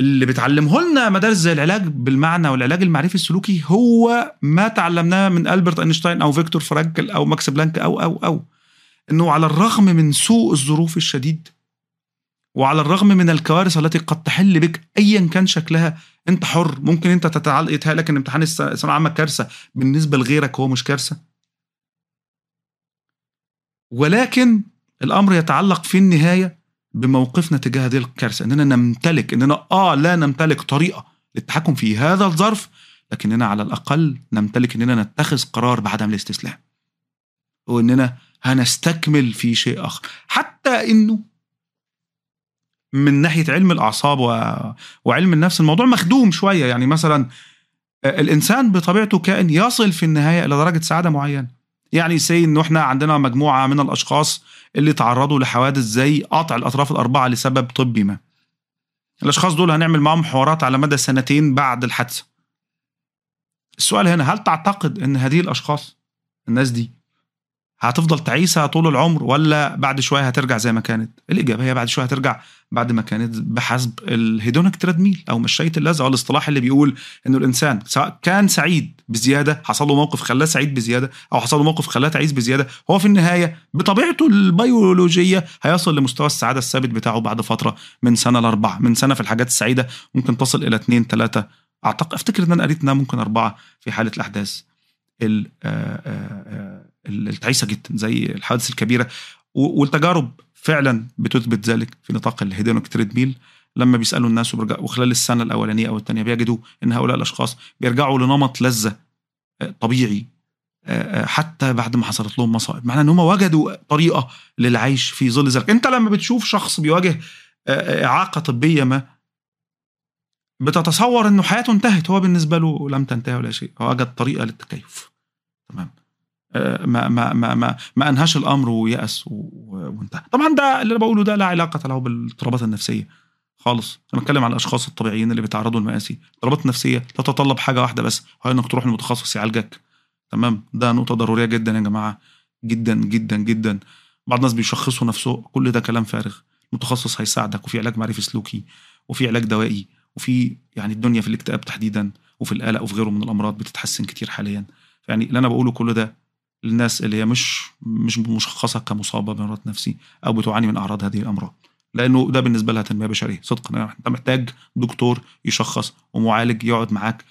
اللي بتعلمه لنا مدارس زي العلاج بالمعنى والعلاج المعرفي السلوكي هو ما تعلمناه من ألبرت أينشتاين أو فيكتور فرانكل أو ماكس بلانك أو أو أو. إنه على الرغم من سوء الظروف الشديد وعلى الرغم من الكوارث التي قد تحل بك ايا كان شكلها أنت حر ممكن أنت تتعلق يتهيألك ان امتحان الثانويه العامه كارثة. بالنسبة لغيرك هو مش كارثة. ولكن الأمر يتعلق في النهاية بموقفنا تجاه هذه الكارثة إننا نمتلك إننا آه لا نمتلك طريقة للتحكم في هذا الظرف لكننا على الأقل نمتلك إننا نتخذ قرار بعدم الاستسلام. واننا هنستكمل في شيء آخر. حتى إنه من ناحية علم الأعصاب و... وعلم النفس الموضوع مخدوم شوية. يعني مثلا الإنسان بطبيعته كائن يصل في النهاية إلى درجة سعادة معينة. يعني سي إنه إحنا عندنا مجموعة من الأشخاص اللي تعرضوا لحوادث زي قطع الأطراف الأربعة لسبب طبي ما. الأشخاص دول هنعمل معاهم حوارات على مدى سنتين بعد الحادثة. السؤال هنا هل تعتقد إن هذه الأشخاص الناس دي هتفضل تعيسها طول العمر ولا بعد شوية هترجع زي ما كانت؟ الإجابة هي بعد شوية هترجع بعد ما كانت بحسب ال hedonic treadmill أو مشايه اللذة أو الاصطلاح اللي بيقول إنه الإنسان سواء كان سعيد بزيادة حصل له موقف خلاه سعيد بزيادة أو حصل له موقف خلاه تعيس بزيادة هو في النهاية بطبيعته البيولوجية هيصل لمستوى السعادة الثابت بتاعه بعد فترة من سنة لأربعة من سنة في الحاجات السعيدة ممكن تصل إلى اثنين ثلاثة أعتقد أفتكر إن أنا قريت إنها ممكن أربعة في حالة الأحداث التعيسه جدا زي الحوادث الكبيرة. والتجارب فعلا بتثبت ذلك في نطاق الهيدونيك تريدميل. لما بيسألوا الناس وخلال السنة الأولانية أو الثانية بيجدوا إن هؤلاء الأشخاص بيرجعوا لنمط لذة طبيعي حتى بعد ما حصلت لهم مصائب. معناه إن هم وجدوا طريقة للعيش في ظل ذلك. أنت لما بتشوف شخص بيواجه إعاقة طبية ما بتتصور إنه حياته انتهت. هو بالنسبة له لم تنتهي ولا شيء. هو وجد طريقة للتكيف. تمام. ما ما ما ما, ما أنهاش الأمر ويأس وانتهى. طبعا ده اللي أنا بقوله ده لا علاقة له بالاضطرابات النفسية خالص. أنا بتكلم عن الأشخاص الطبيعيين اللي بيتعرضوا للمآسي. الاضطرابات النفسية تتطلب حاجة واحدة بس. هو إنك تروح لمتخصص يعالجك. تمام؟ ده نقطة ضرورية جدا يا جماعة. جدا جدا جدا. بعض الناس بيشخصوا نفسه. كل ده كلام فارغ. المتخصص هيساعدك. وفي علاج معرفي سلوكي. وفي علاج دوائي. وفي يعني الدنيا في الاكتئاب تحديدا. وفي القلق وفي غيره من الأمراض بتتحسن كتير حاليا. يعني اللي أنا بقوله كله ده للناس اللي هي مش مش مشخصة كمصابة بمرض نفسي أو بتعاني من أعراض هذه الأمراض. لأنه ده بالنسبة لها تنمية بشرية. صدقا أنت محتاج دكتور يشخص ومعالج يقعد معاك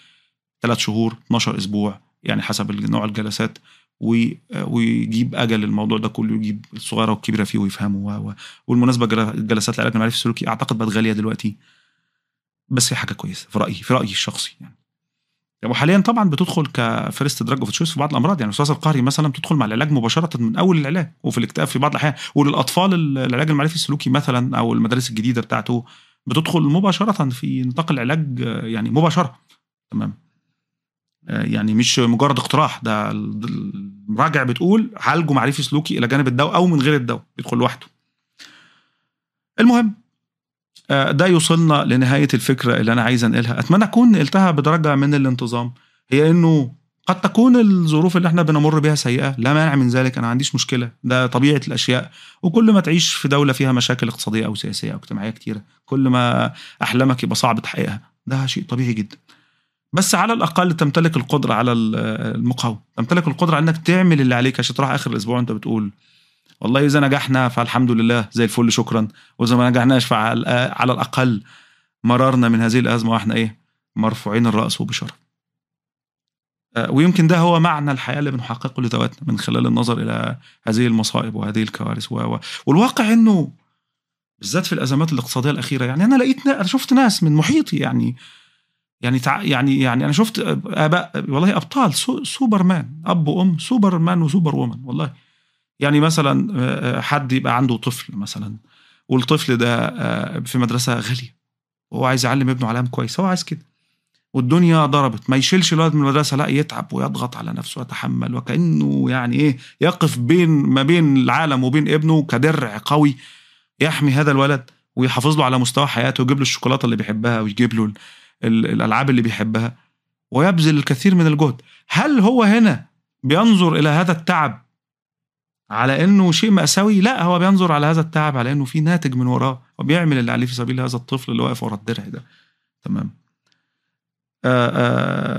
ثلاث شهور 12 أسبوع يعني حسب نوع الجلسات ويجيب أجل الموضوع ده كله يجيب الصغيرة والكبيرة فيه ويفهمه والمناسبة جلسات العلاج المعرفي السلوكي أعتقد بقت غاليه دلوقتي. بس هي حاجة كويسة في رأيي في رأيي الشخصي يعني. وحاليا طبعا بتدخل ك first drug of choice في بعض الأمراض. يعني الوسواس القهري مثلا بتدخل مع العلاج مباشرة من أول العلاج وفي الاكتئاب في بعض الأحيان. وللأطفال العلاج المعرفي السلوكي مثلا أو المدارس الجديدة بتاعته بتدخل مباشرة في نطاق العلاج يعني مباشرة. تمام. يعني مش مجرد اقتراح. ده المراجع بتقول عالجه معرفي سلوكي إلى جانب الدواء أو من غير الدواء. بيدخل لوحده. المهم ده يوصلنا لنهاية الفكرة اللي أنا عايز أنقلها. أتمنى أكون نقلتها بدرجة من الانتظام. هي إنه قد تكون الظروف اللي إحنا بنمر بها سيئة. لا مانع من ذلك أنا ما عنديش مشكلة. ده طبيعة الأشياء. وكل ما تعيش في دولة فيها مشاكل اقتصادية أو سياسية أو اجتماعية كتيرة كل ما أحلامك يبقى صعب تحقيقها ده شيء طبيعي جدا. بس على الأقل تمتلك القدرة على المقاومة. تمتلك القدرة إنك تعمل اللي عليك. عشان تروح آخر الأسبوع انت بتقول والله إذا نجحنا فالحمد لله زي الفل شكرا. وإذا ما نجحناش فعلى الأقل مررنا من هذه الأزمة وإحنا إيه؟ مرفوعين الرأس وبشرف ويمكن ده هو معنى الحياة اللي بنحققه لذواتنا من خلال النظر إلى هذه المصائب وهذه الكوارث و... والواقع إنه بالذات في الأزمات الاقتصادية الأخيرة يعني أنا لقيت أنا شفت ناس من محيطي يعني يعني تع... يعني يعني أنا شفت اباء والله أبطال su... superman أب وأم سوبرمان و superwoman والله. يعني مثلا حد يبقى عنده طفل مثلا والطفل ده في مدرسه غاليه وهو عايز يعلم ابنه علام كويس هو عايز كده. والدنيا ضربت ما يشيلش الولد من المدرسة لا يتعب ويضغط على نفسه ويتحمل وكأنه يعني إيه يقف بين ما بين العالم وبين ابنه كدرع قوي يحمي هذا الولد ويحافظ له على مستوى حياته ويجيب له الشوكولاتة اللي بيحبها ويجيب له الألعاب اللي بيحبها ويبذل الكثير من الجهد. هل هو هنا بينظر إلى هذا التعب على إنه شيء مأساوي. لا هو بينظر على هذا التعب على إنه في ناتج من وراه وبيعمل اللي عليه في سبيل هذا الطفل اللي واقف ورا الدرع ده. تمام. آآ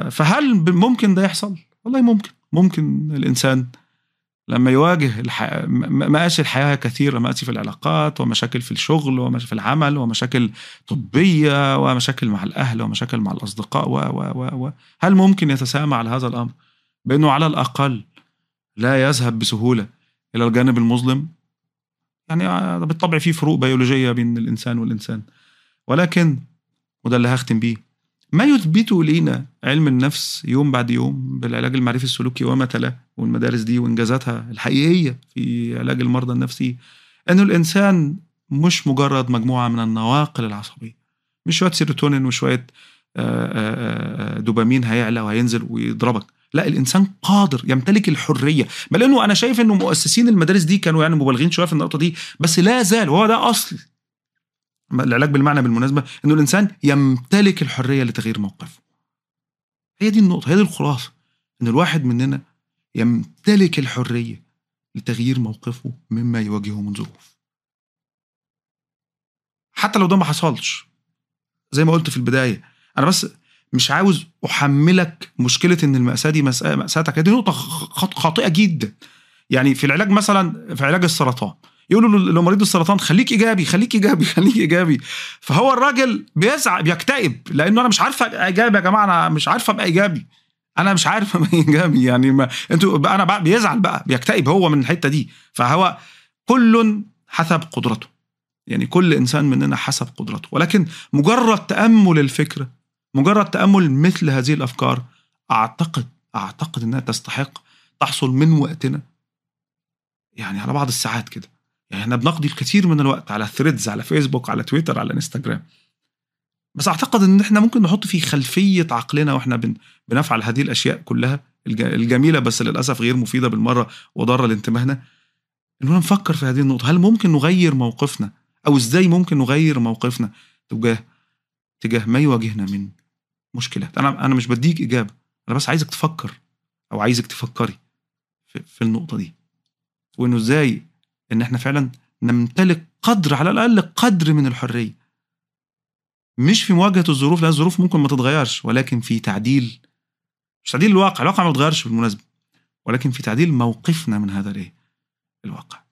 آآ فهل ممكن ده يحصل؟ والله ممكن. ممكن الإنسان لما يواجه الح... مآسي الحياة كثيرة مآسي في العلاقات ومشاكل في الشغل ومشاكل في العمل ومشاكل طبية ومشاكل مع الأهل ومشاكل مع الأصدقاء و و و و هل ممكن يتسامى على هذا الأمر؟ بأنه على الأقل لا يذهب بسهولة. إلى الجانب المظلم. يعني بالطبع في فروق بيولوجية بين الإنسان والإنسان. ولكن وده اللي هختم بيه ما يثبته لينا علم النفس يوم بعد يوم بالعلاج المعرفي السلوكي وما تلاه والمدارس دي وإنجازاتها الحقيقية في علاج المرضى النفسي إنه الإنسان مش مجرد مجموعة من النواقل العصبية. مش شوية سيروتونين وشوية دوبامين هيعلى وهينزل ويضربك. لا الإنسان قادر يمتلك الحرية. بل إنه أنا شايف إنه مؤسسين المدارس دي كانوا يعني مبالغين شوية في النقطة دي بس لا زال وهو ده أصل. العلاج بالمعنى بالمناسبة إنه الإنسان يمتلك الحرية لتغيير موقفه هي دي النقطة هي دي الخلاصة إن الواحد مننا يمتلك الحرية لتغيير موقفه مما يواجهه من ظروف حتى لو ده ما حصلش زي ما قلت في البداية أنا بس مش عاوز أحملك مشكلة إن المأساة دي مأساتك. دي نقطة خاطئة جدا. يعني في العلاج مثلا في علاج السرطان. يقولوا لمريض السرطان خليك إيجابي خليك إيجابي خليك إيجابي. فهو الراجل بيزعق بيكتئب لأنه أنا مش عارف أبقى إيجابي يا جماعة أنا مش عارف أبقى إيجابي. أنا مش عارف أبقى إيجابي. يعني ما أنتوا أنا بقى بيزعل بقى بيكتئب هو من الحتة دي. فهو كل حسب قدرته. يعني كل إنسان مننا حسب قدرته. ولكن مجرد تأمل الفكرة مجرد تأمل مثل هذه الأفكار أعتقد أعتقد إنها تستحق تحصل من وقتنا. يعني على بعض الساعات كده. يعني إحنا بنقضي الكثير من الوقت على ثريدز على فيسبوك على تويتر على انستغرام بس أعتقد إن إحنا ممكن نحط في خلفية عقلنا وإحنا بن بنفعل هذه الأشياء كلها الجميلة بس للأسف غير مفيدة بالمرة وضارة لانتباهنا. اننا نفكر في هذه النقطة. هل ممكن نغير موقفنا؟ أو إزاي ممكن نغير موقفنا تجاه تجاه ما يواجهنا من مشكلات أنا أنا مش بديك إجابة. أنا بس عايزك تفكر أو عايزك تفكري في, في النقطة دي. وإنه إزاي إن إحنا فعلا نمتلك قدر على الأقل قدر من الحرية. مش في مواجهة الظروف لأن الظروف ممكن ما تتغيرش ولكن في تعديل مش تعديل الواقع. الواقع ما بيتغيرش بالمناسبة ولكن في تعديل موقفنا من هذا الإيه؟ الواقع.